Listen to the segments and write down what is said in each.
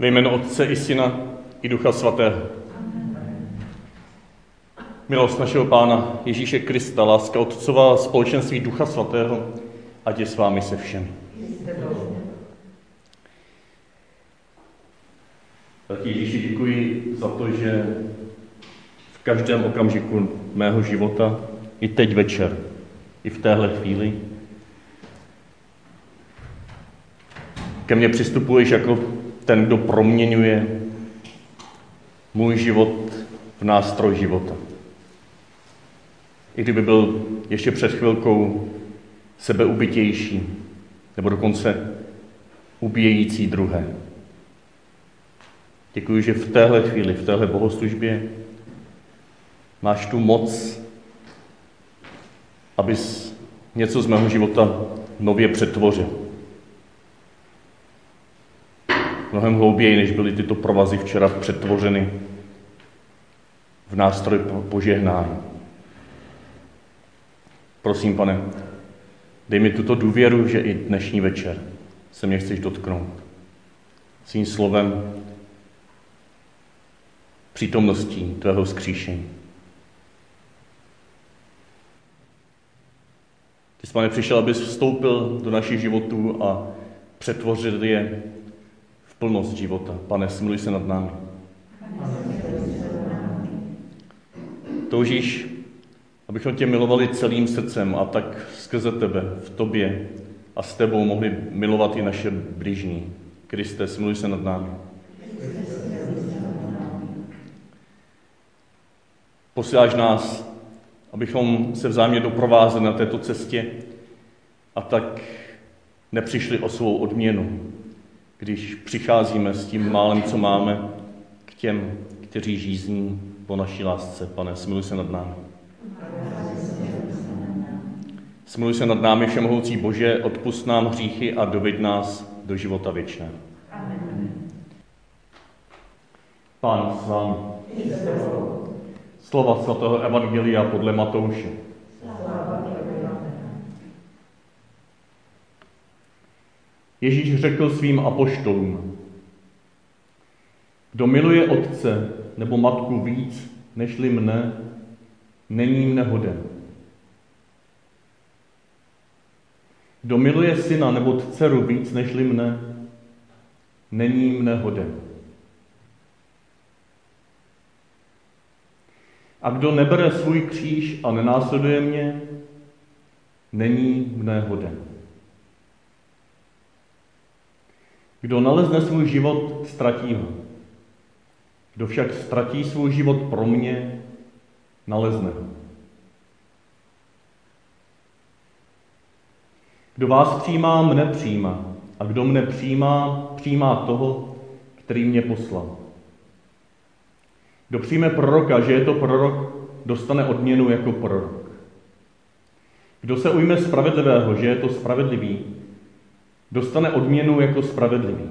Ve jménu Otce i Syna i Ducha Svatého. Milost našeho Pána Ježíše Krista, láska Otcová, společenství Ducha Svatého, ať je s vámi se všemi. Tak Ježíši děkuji za to, že v každém okamžiku mého života, i teď večer, i v téhle chvíli, ke mně přistupuješ jako ten, kdo proměňuje můj život v nástroj života. I kdyby byl ještě před chvilkou sebeubitější, nebo dokonce ubíjející druhé. Děkuji, že v téhle chvíli, v téhle bohoslužbě máš tu moc, abys něco z mého života nově přetvořil. Mnohem hlouběji, než byly tyto provazy včera přetvořeny v nástroj požehnání. Prosím, pane, dej mi tuto důvěru, že i dnešní večer se mě chceš dotknout. Svým slovem, přítomností tvého skříšení. Ty jsi, pane, přišel, abys vstoupil do našich životů a přetvořil je plnost života. Pane, smiluj se nad námi. Toužíš, abychom tě milovali celým srdcem a tak skrze tebe, v tobě a s tebou mohli milovat i naše blížní. Kriste, smiluj se nad námi. Posíláš nás, abychom se vzájemně doprovázeli na této cestě a tak nepřišli o svou odměnu, když přicházíme s tím málem, co máme, k těm, kteří žízní po naší lásce. Pane, smiluj se nad námi. Smiluj se nad námi, Všemohoucí Bože, odpust nám hříchy a doveď nás do života věčného. Pán s vámi. Slova svatého Evangelia podle Matouše. Ježíš řekl svým apoštolům, kdo miluje otce nebo matku víc, nežli mne, není mne hoden. Kdo miluje syna nebo dceru víc, nežli mne, není mne hoden. A kdo nebere svůj kříž a nenásleduje mě, není mne hoden. Kdo nalezne svůj život, ztratí ho. Kdo však ztratí svůj život pro mě, nalezne ho. Kdo vás přijímá, mne přijímá. A kdo mne přijímá, přijímá toho, který mě poslal. Kdo přijme proroka, že je to prorok, dostane odměnu jako prorok. Kdo se ujme spravedlivého, že je to spravedlivý, dostane odměnu jako spravedlivý.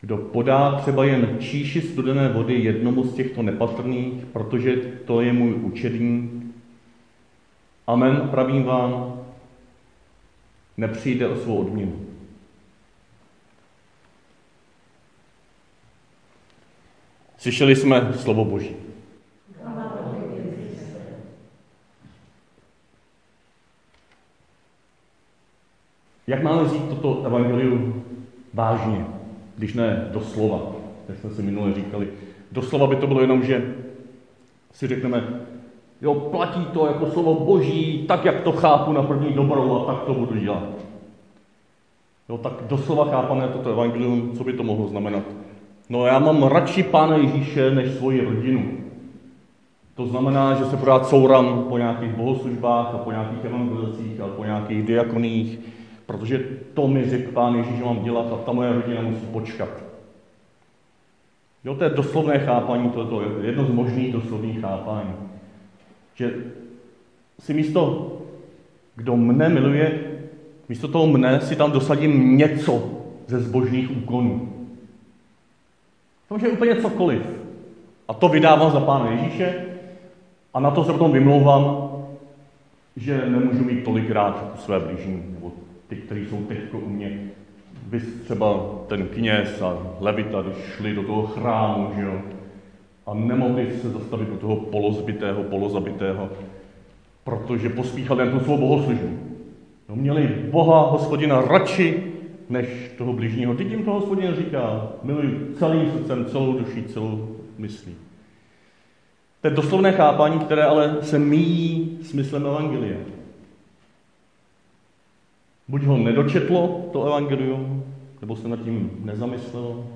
Kdo podá třeba jen číši studené vody jednomu z těchto nepatrných, protože to je můj učedník, amen, pravím vám, nepřijde o svou odměnu. Slyšeli jsme slovo Boží. Jak máme vzít toto evangelium vážně, když ne doslova, jak jsme si minule říkali. Doslova by to bylo jenom, že si řekneme, jo, platí to jako slovo boží, tak, jak to chápu na první dobrou a tak to budu dělat. Jo, tak doslova chápané toto evangelium, co by to mohlo znamenat? No já mám radši Pána Ježíše než svoji rodinu. To znamená, že se pořád souram po nějakých bohoslužbách a po nějakých evangelizacích a po nějakých diakoních, protože to mi řekl Pán Ježíš, že mám dělat a ta moje rodina musí počkat. Jo, to je doslovné chápání, to je to jedno z možných doslovných chápání. Že si místo, kdo mne miluje, místo toho mne si tam dosadím něco ze zbožných úkonů. To může úplně cokoliv. A to vydávám za Pána Ježíše a na to se potom vymlouvám, že nemůžu mít tolik rád své blížní, nebo ty, kteří jsou teď u mě vy třeba ten kněz a levita, když šli do toho chrámu, že jo, a nemohli se zastavit u toho polozbitého, polozabitého, protože pospíchali na tu svou bohoslužbu. No, měli Boha, hospodina, radši než toho bližního. Teď jim to hospodin říká, miluji celým srdcem, celou duší, celou myslí. To je doslovné chápání, které ale se míjí smyslem Evangelia. Buď ho nedočetlo, to Evangelium, nebo se nad tím nezamyslelo.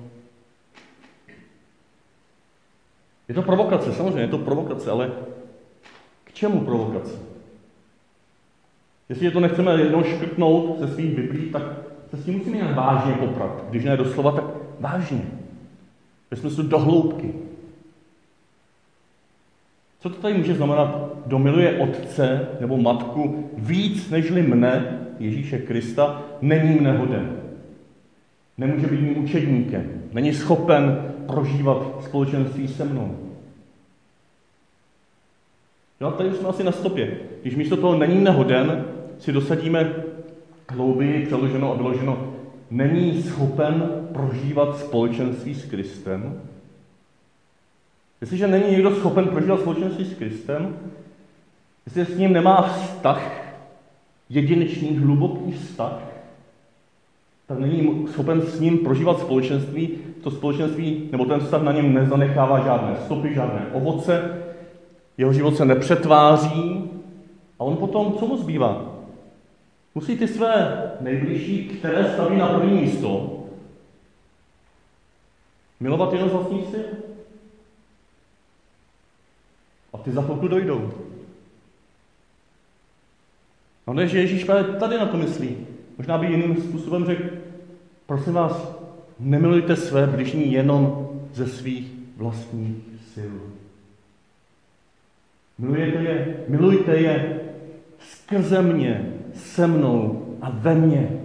Je to provokace, samozřejmě, je to provokace, ale k čemu provokace? Jestliže to nechceme jednou škrtnout ze svých biblí, tak se s tím musíme nějak vážně poprat. Když ne doslova, tak vážně. Ve smyslu dohloubky. Co to tady může znamenat? Kdo miluje otce nebo matku víc nežli mne, Ježíše Krista, není mne hoden. Nemůže být mým učedníkem. Není schopen prožívat společenství se mnou. No a tady jsme asi na stopě. Když místo toho není nehoden, si dosadíme hlouběji přeloženo a vyloženo, není schopen prožívat společenství s Kristem, Jestliže není někdo schopen prožívat společenství s Kristem, jestli s ním nemá vztah, jedinečný, hluboký vztah, tak není schopen s ním prožívat společenství, to společenství nebo ten vztah na něm nezanechává žádné stopy, žádné ovoce, jeho život se nepřetváří a on potom, co mu zbývá? Musí ty své nejbližší, které staví na první místo, milovat jenom z vlastních sil. A ty za chvilku dojdou. No ne, že Ježíš právě tady na to myslí. Možná by jiným způsobem řekl, prosím vás, nemilujte své bližní jenom ze svých vlastních sil. Milujete je, milujte je skrze mě, se mnou a ve mně.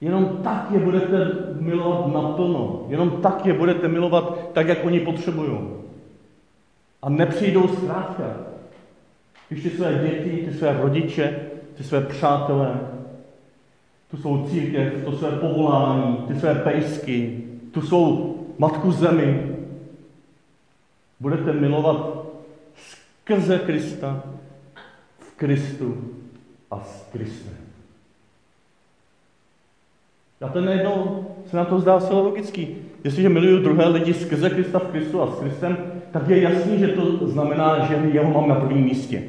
Jenom tak je budete milovat naplno. Jenom tak je budete milovat tak, jak oni potřebují. A nepřijdou zkrátka. Když ty své děti, ty své rodiče, ty své přátelé, tu svou církev, to své povolání, ty své pejsky, tu svou matku zemi, budete milovat skrze Krista, v Kristu a s Kristem. A ten najednou se na to zdá zcela logický. Jestliže miluju druhé lidi skrze Krista v Kristu a s Kristem, tak je jasný, že to znamená, že jeho mám na prvním místě.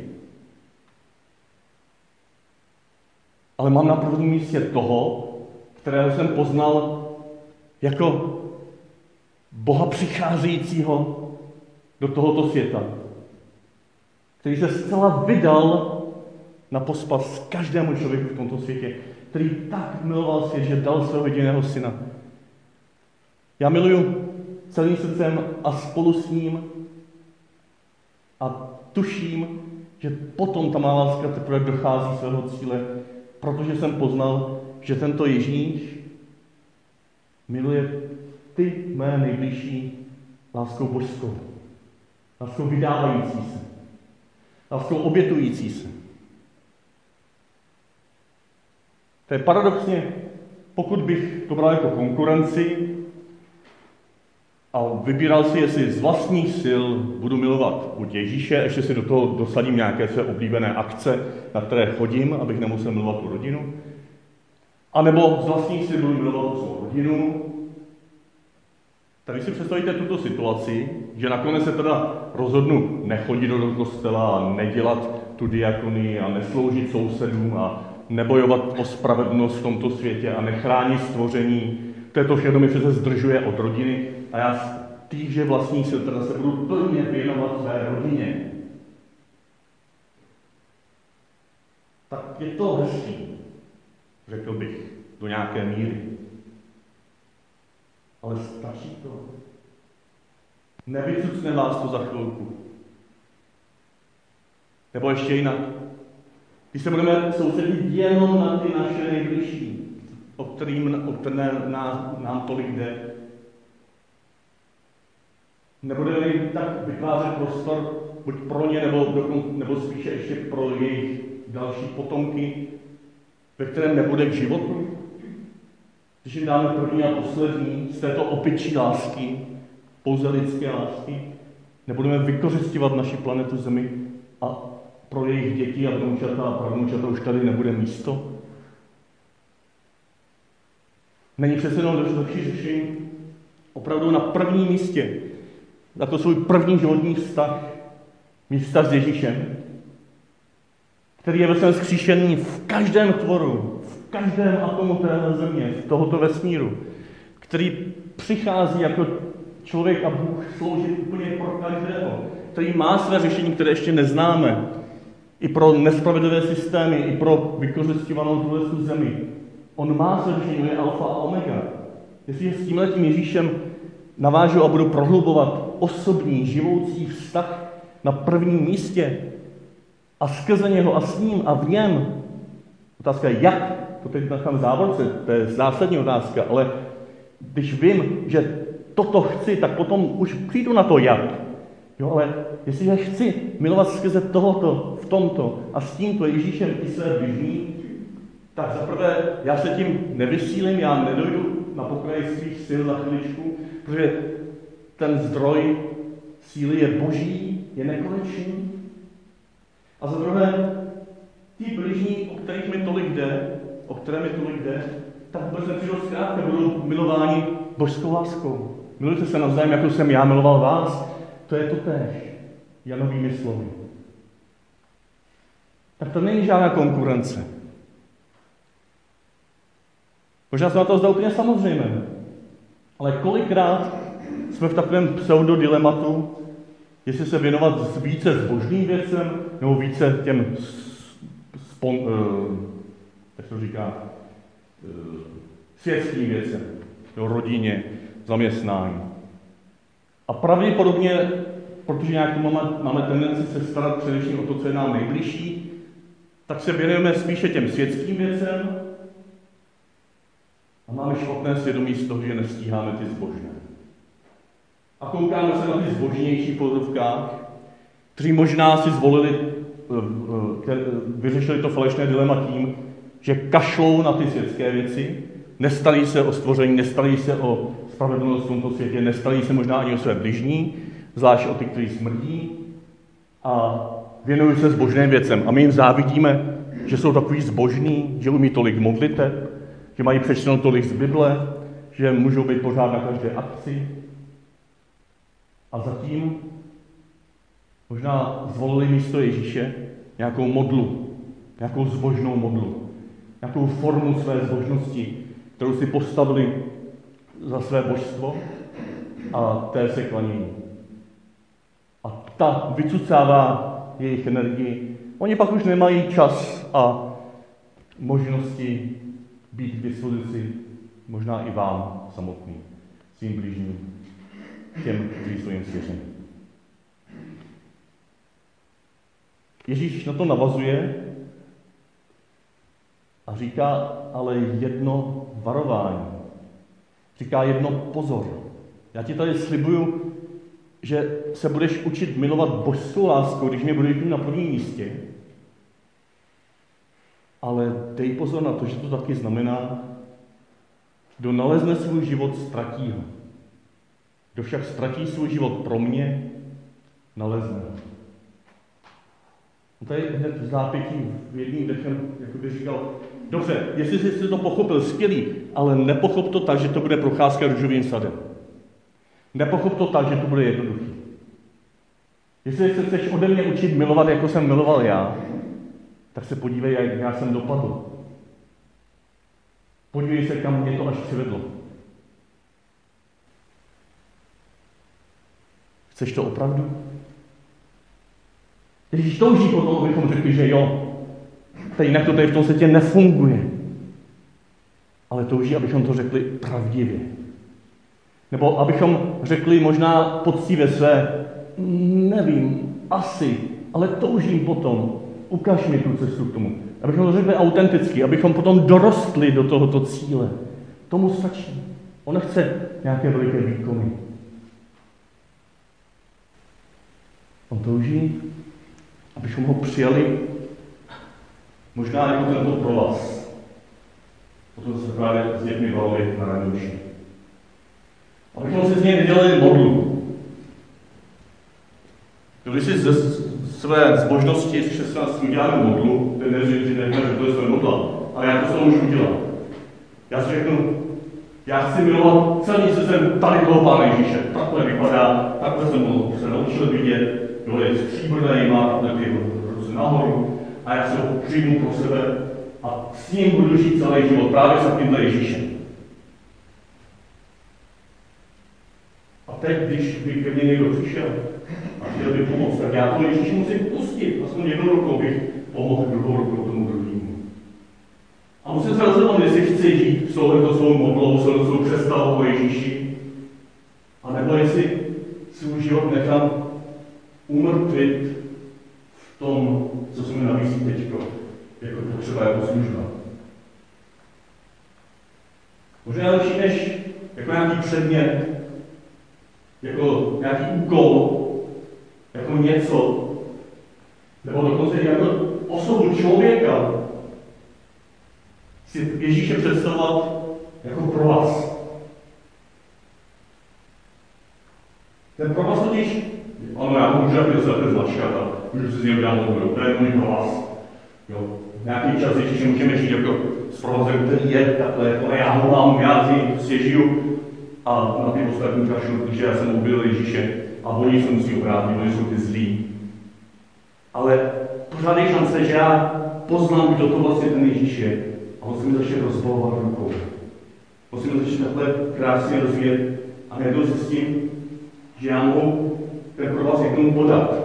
Ale mám na prvním místě toho, kterého jsem poznal jako Boha přicházejícího do tohoto světa, který se zcela vydal na pospas každému člověku v tomto světě, který tak miloval svět, že dal svého jediného syna. Já miluju celým srdcem a spolu s ním a tuším, že potom ta má láska teprve dochází svého cíle, protože jsem poznal, že tento Ježíš miluje ty mé nejbližší láskou božskou. Láskou vydávající se. Láskou obětující se. To je paradoxně, pokud bych to bral jako konkurenci, a vybíral si, jestli z vlastních sil budu milovat buď Ježíše, ještě si do toho dosadím nějaké své oblíbené akce, na které chodím, abych nemusel milovat tu rodinu, a nebo z vlastních sil budu milovat svou rodinu. Tady si představíte tuto situaci, že nakonec se teda rozhodnu nechodit do kostela a nedělat tu diakonii a nesloužit sousedům a nebojovat o spravedlnost v tomto světě a nechránit stvoření. To všechno mi přece zdržuje od rodiny a já týže vlastní sil teda se budu plně věnovat své rodině. Tak je to hezký, řekl bych, do nějaké míry. Ale stačí to. Nevycucne vás to za chvilku. Nebo ještě jinak. Když se budeme soustředit jenom na ty naše nejbližší, o, kterým, o které nám, nám tolik jde, Nebudeme jim tak vytvářet prostor buď pro ně, nebo, nebo spíše ještě pro jejich další potomky, ve kterém nebude k životu? Když jim dáme první a poslední z této opičí lásky, pouze lidské lásky, nebudeme vykořistěvat naši planetu Zemi a pro jejich děti a vnoučata a pravnoučata už tady nebude místo? Není přece jenom lepší řešení opravdu na prvním místě, na to svůj první životní vztah, mít vztah s Ježíšem, který je ve svém zkříšení v každém tvoru, v každém atomu téhle země, v tohoto vesmíru, který přichází jako člověk a Bůh sloužit úplně pro každého, který má své řešení, které ještě neznáme, i pro nespravedlivé systémy, i pro vykořišťovanou tuhle zemi. On má své řešení, je alfa a omega. Jestliže s tímhletím Ježíšem navážu a budu prohlubovat osobní, živoucí vztah na prvním místě a skrze něho a s ním a v něm, otázka je jak, to teď nechám závorce, to je zásadní otázka, ale když vím, že toto chci, tak potom už přijdu na to jak. Jo, ale jestliže chci milovat skrze tohoto, v tomto a s tímto Ježíšem i své bližní, tak zaprvé já se tím nevysílím, já nedojdu na pokraji svých sil za chviličku, protože ten zdroj síly je boží, je nekonečný. A za druhé, ti bližní, o kterých mi tolik jde, o které mi tolik jde, tak vůbec nepřijdou zkrátka, budou milováni božskou láskou. Milujte se navzájem, jako jsem já miloval vás. To je to též. Janovými slovy. Tak to není žádná konkurence. Možná se na to zdá úplně samozřejmé. Ale kolikrát jsme v takovém pseudodilematu, jestli se věnovat více zbožným věcem, nebo více těm spon, uh, jak to říká, uh, světským věcem, jo, rodině, zaměstnání. A pravděpodobně, protože nějak máme, máme tendenci se starat především o to, co je nám nejbližší, tak se věnujeme spíše těm světským věcem a máme špatné svědomí z toho, že nestíháme ty zbožné. A koukáme se na ty zbožnější podrovkách, kteří možná si zvolili, eh, eh, vyřešili to falešné dilema tím, že kašlou na ty světské věci, nestarí se o stvoření, nestarí se o spravedlnost v tomto světě, nestarí se možná ani o své bližní, zvlášť o ty, kteří smrdí, a věnují se zbožným věcem. A my jim závidíme, že jsou takový zbožní, že umí tolik modliteb, že mají přečteno tolik z Bible, že můžou být pořád na každé akci. A zatím možná zvolili místo Ježíše nějakou modlu, nějakou zbožnou modlu, nějakou formu své zbožnosti, kterou si postavili za své božstvo a té se klaní. A ta vycucává jejich energii. Oni pak už nemají čas a možnosti být k dispozici možná i vám samotným, svým blížním, těm, kteří jsou jim svěřeni. Ježíš na to navazuje a říká ale jedno varování. Říká jedno pozor. Já ti tady slibuju, že se budeš učit milovat božskou láskou, když mě budeš mít na prvním místě. Ale dej pozor na to, že to taky znamená, kdo nalezne svůj život, ztratí ho. Kdo však ztratí svůj život pro mě, nalezne. On tady hned v zápětí v jedním dechem, jako by říkal, dobře, jestli jsi to pochopil, skvělý, ale nepochop to tak, že to bude procházka růžovým sadem. Nepochop to tak, že to bude jednoduchý. Jestli se chceš ode mě učit milovat, jako jsem miloval já, tak se podívej, jak já jsem dopadl. Podívej se, kam mě to až přivedlo. Chceš to opravdu? Když touží potom, abychom řekli, že jo, tak jinak to tady v tom světě nefunguje. Ale touží, abychom to řekli pravdivě. Nebo abychom řekli možná poctivě své, nevím, asi, ale toužím potom, ukaž mi tu cestu k tomu. Abychom to řekli autenticky, abychom potom dorostli do tohoto cíle. Tomu stačí. On nechce nějaké veliké výkony. On touží, abychom ho přijali možná jako tento provaz. Potom se právě s dětmi bavili na radouši. Abychom se z něj nedělali modlu. Když si ze své zbožnosti z 16 uděláme modlu, ten neříká, že to je své modla, ale já to s můžu udělat. Já si řeknu, já chci milovat celý jsem tady toho Pána Ježíše. Takhle vypadá, takhle jsem ho se naučil vidět, jo, je stříbrný, má takhle ruce nahoru a já se ho přijmu pro sebe a s ním budu žít celý život, právě s tímhle Ježíšem. A teď, když by ke mně někdo přišel a chtěl by pomoct, tak já to Ježíši musím pustit, aspoň jednou rukou bych pomohl druhou rukou tomu druhému. A musím se rozhodnout, jestli chci žít s touhleto svou modlou, s svou představou o Ježíši, a nebo jestli svůj život nechám umrtvit v tom, co se mi nabízí teď, jako potřeba, jako služba. Možná lepší než jako předmět, jako nějaký úkol, jako něco, nebo dokonce jako osobu člověka, si Ježíše představovat jako pro vás. Ten pro vás totiž, ano, já můžu být za ten značka, můžu si z něj udělat model, to je můj pro vás. Jo. Nějaký čas Ježíše můžeme žít jako s provozem, který je takhle, ale já ho mám, já si žiju a na ty ostatní kašlu, protože já jsem ubil Ježíše a oni se musí obrátit, oni jsou ty zlí. Ale pořád je šance, že já poznám, kdo to vlastně ten Ježíš je a on se mi začne rozbalovat rukou. On se mi začne takhle krásně rozvíjet a najednou zjistím, že já mohu ten pro vás někomu podat.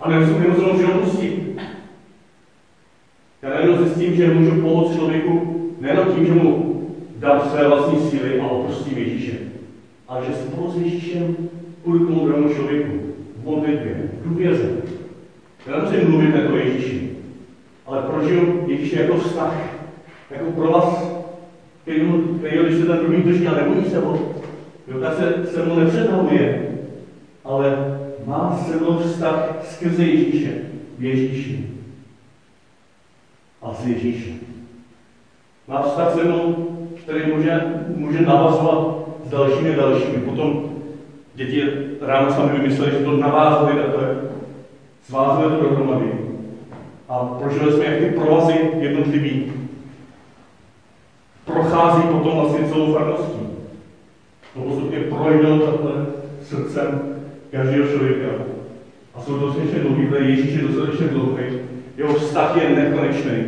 A nemusím mi ho že pustit. Já najednou zjistím, že můžu pomoct člověku nejenom tím, že mu dám své vlastní síly a opustím Ježíše, ale že spolu s Ježíšem půjdu k tomu člověku v modlitbě, v důvěře. Já nemusím mluvit jako Ježíši, ale prožiju Ježíše jako vztah, jako pro vás, který, který když se ten druhý drží a nebojí se ho, jo, tak se se mnou nepřetahuje, ale má se mnou vztah skrze Ježíše, v Ježíši a s Ježíšem. Má vztah se mnou, který může, může navazovat s dalšími dalšími. Potom děti ráno sami vymysleli, že to navázali takhle, svázali to dohromady. A prožili jsme, jak ty provazy jednotlivý prochází potom vlastně celou farností. To postupně projdou takhle srdcem každého člověka. A jsou dostatečně dlouhý, protože Ježíš je dostatečně dlouhý. Jeho vztah je nekonečný.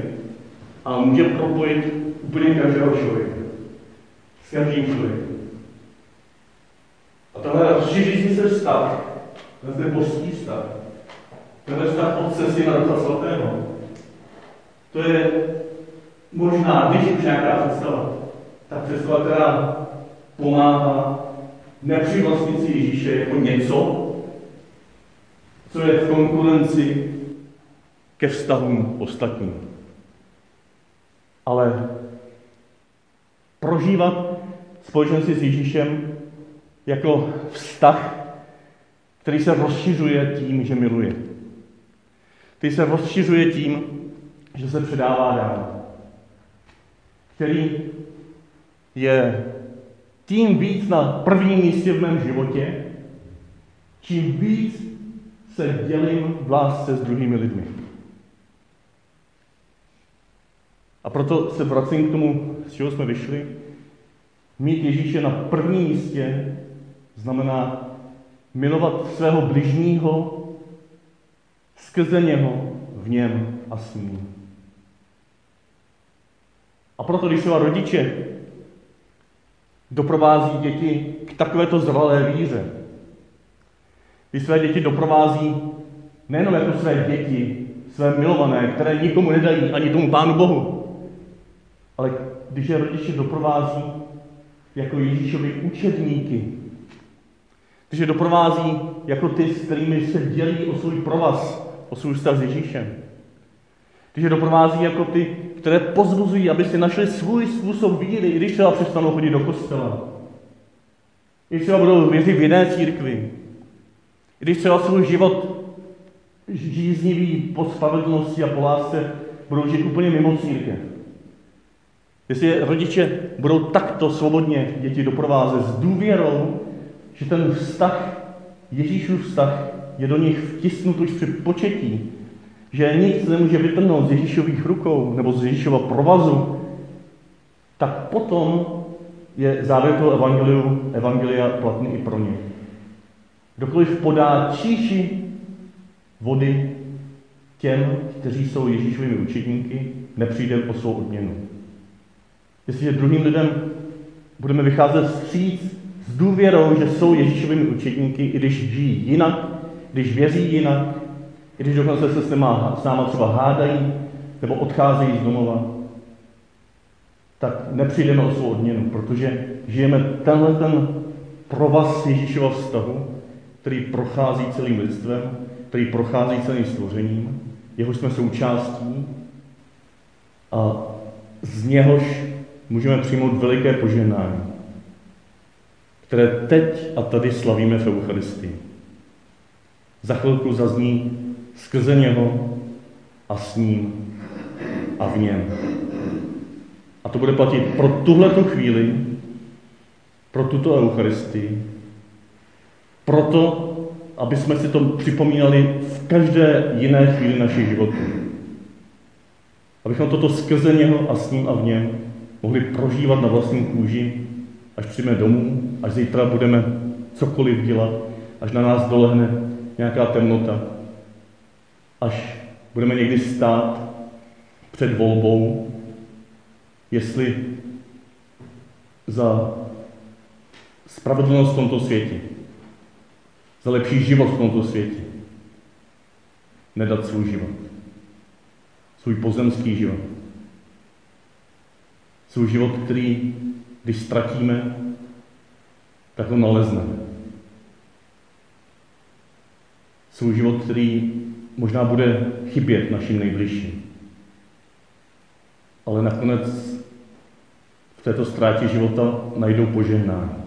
A může propojit úplně každého člověka. Každým člověkem. A tenhle rozšířící se vztah, ten božský vztah, tenhle vztah Otce, Syna, Ducha Svatého, to je možná, když už nějaká představa, ta představa, která pomáhá nepřivlastnit si Ježíše jako něco, co je v konkurenci ke vztahům ostatním. Ale prožívat společenství s Ježíšem jako vztah, který se rozšiřuje tím, že miluje. Který se rozšiřuje tím, že se předává dál. Který je tím víc na prvním místě v mém životě, čím víc se dělím v lásce s druhými lidmi. A proto se vracím k tomu, z čeho jsme vyšli. Mít Ježíše na prvním místě znamená milovat svého bližního skrze něho, v něm a s ním. A proto, když třeba rodiče doprovází děti k takovéto zralé víře, když své děti doprovází nejenom jako své děti, své milované, které nikomu nedají, ani tomu Pánu Bohu, ale když je rodiče doprovází jako Ježíšovi učedníky, je doprovází jako ty, s kterými se dělí o svůj provaz, o svůj vztah s Ježíšem. Je doprovází jako ty, které pozbuzují, aby si našli svůj způsob víry, i když třeba přestanou chodit do kostela. I když třeba budou věřit v jiné církvi. I když třeba svůj život žíznivý po spravedlnosti a po lásce budou žít úplně mimo církev. Jestli rodiče budou takto svobodně děti doprovázet s důvěrou, že ten vztah, Ježíšův vztah, je do nich vtisnut už při početí, že nic nemůže vytrhnout z Ježíšových rukou nebo z Ježíšova provazu, tak potom je závěr toho evangeliu, evangelia platný i pro ně. Kdokoliv podá číši vody těm, kteří jsou Ježíšovými učedníky, nepřijde o svou odměnu. Jestliže druhým lidem budeme vycházet vstříc s důvěrou, že jsou Ježíšovými učedníky, i když žijí jinak, když věří jinak, i když dokonce se s, nema, s náma třeba hádají nebo odcházejí z domova, tak nepřijdeme o svou odměnu, protože žijeme tenhle ten provaz Ježíšova vztahu, který prochází celým lidstvem, který prochází celým stvořením, jehož jsme součástí a z něhož můžeme přijmout veliké požehnání, které teď a tady slavíme v Eucharistii. Za chvilku zazní skrze něho a s ním a v něm. A to bude platit pro tuhle chvíli, pro tuto Eucharistii, proto, aby jsme si to připomínali v každé jiné chvíli našich životů. Abychom toto skrze něho a s ním a v něm mohli prožívat na vlastní kůži, až přijme domů, až zítra budeme cokoliv dělat, až na nás dolehne nějaká temnota, až budeme někdy stát před volbou, jestli za spravedlnost v tomto světě, za lepší život v tomto světě, nedat svůj život, svůj pozemský život, svůj život, který, když ztratíme, tak ho nalezneme. Svůj život, který možná bude chybět našim nejbližším. Ale nakonec v této ztrátě života najdou požehnání.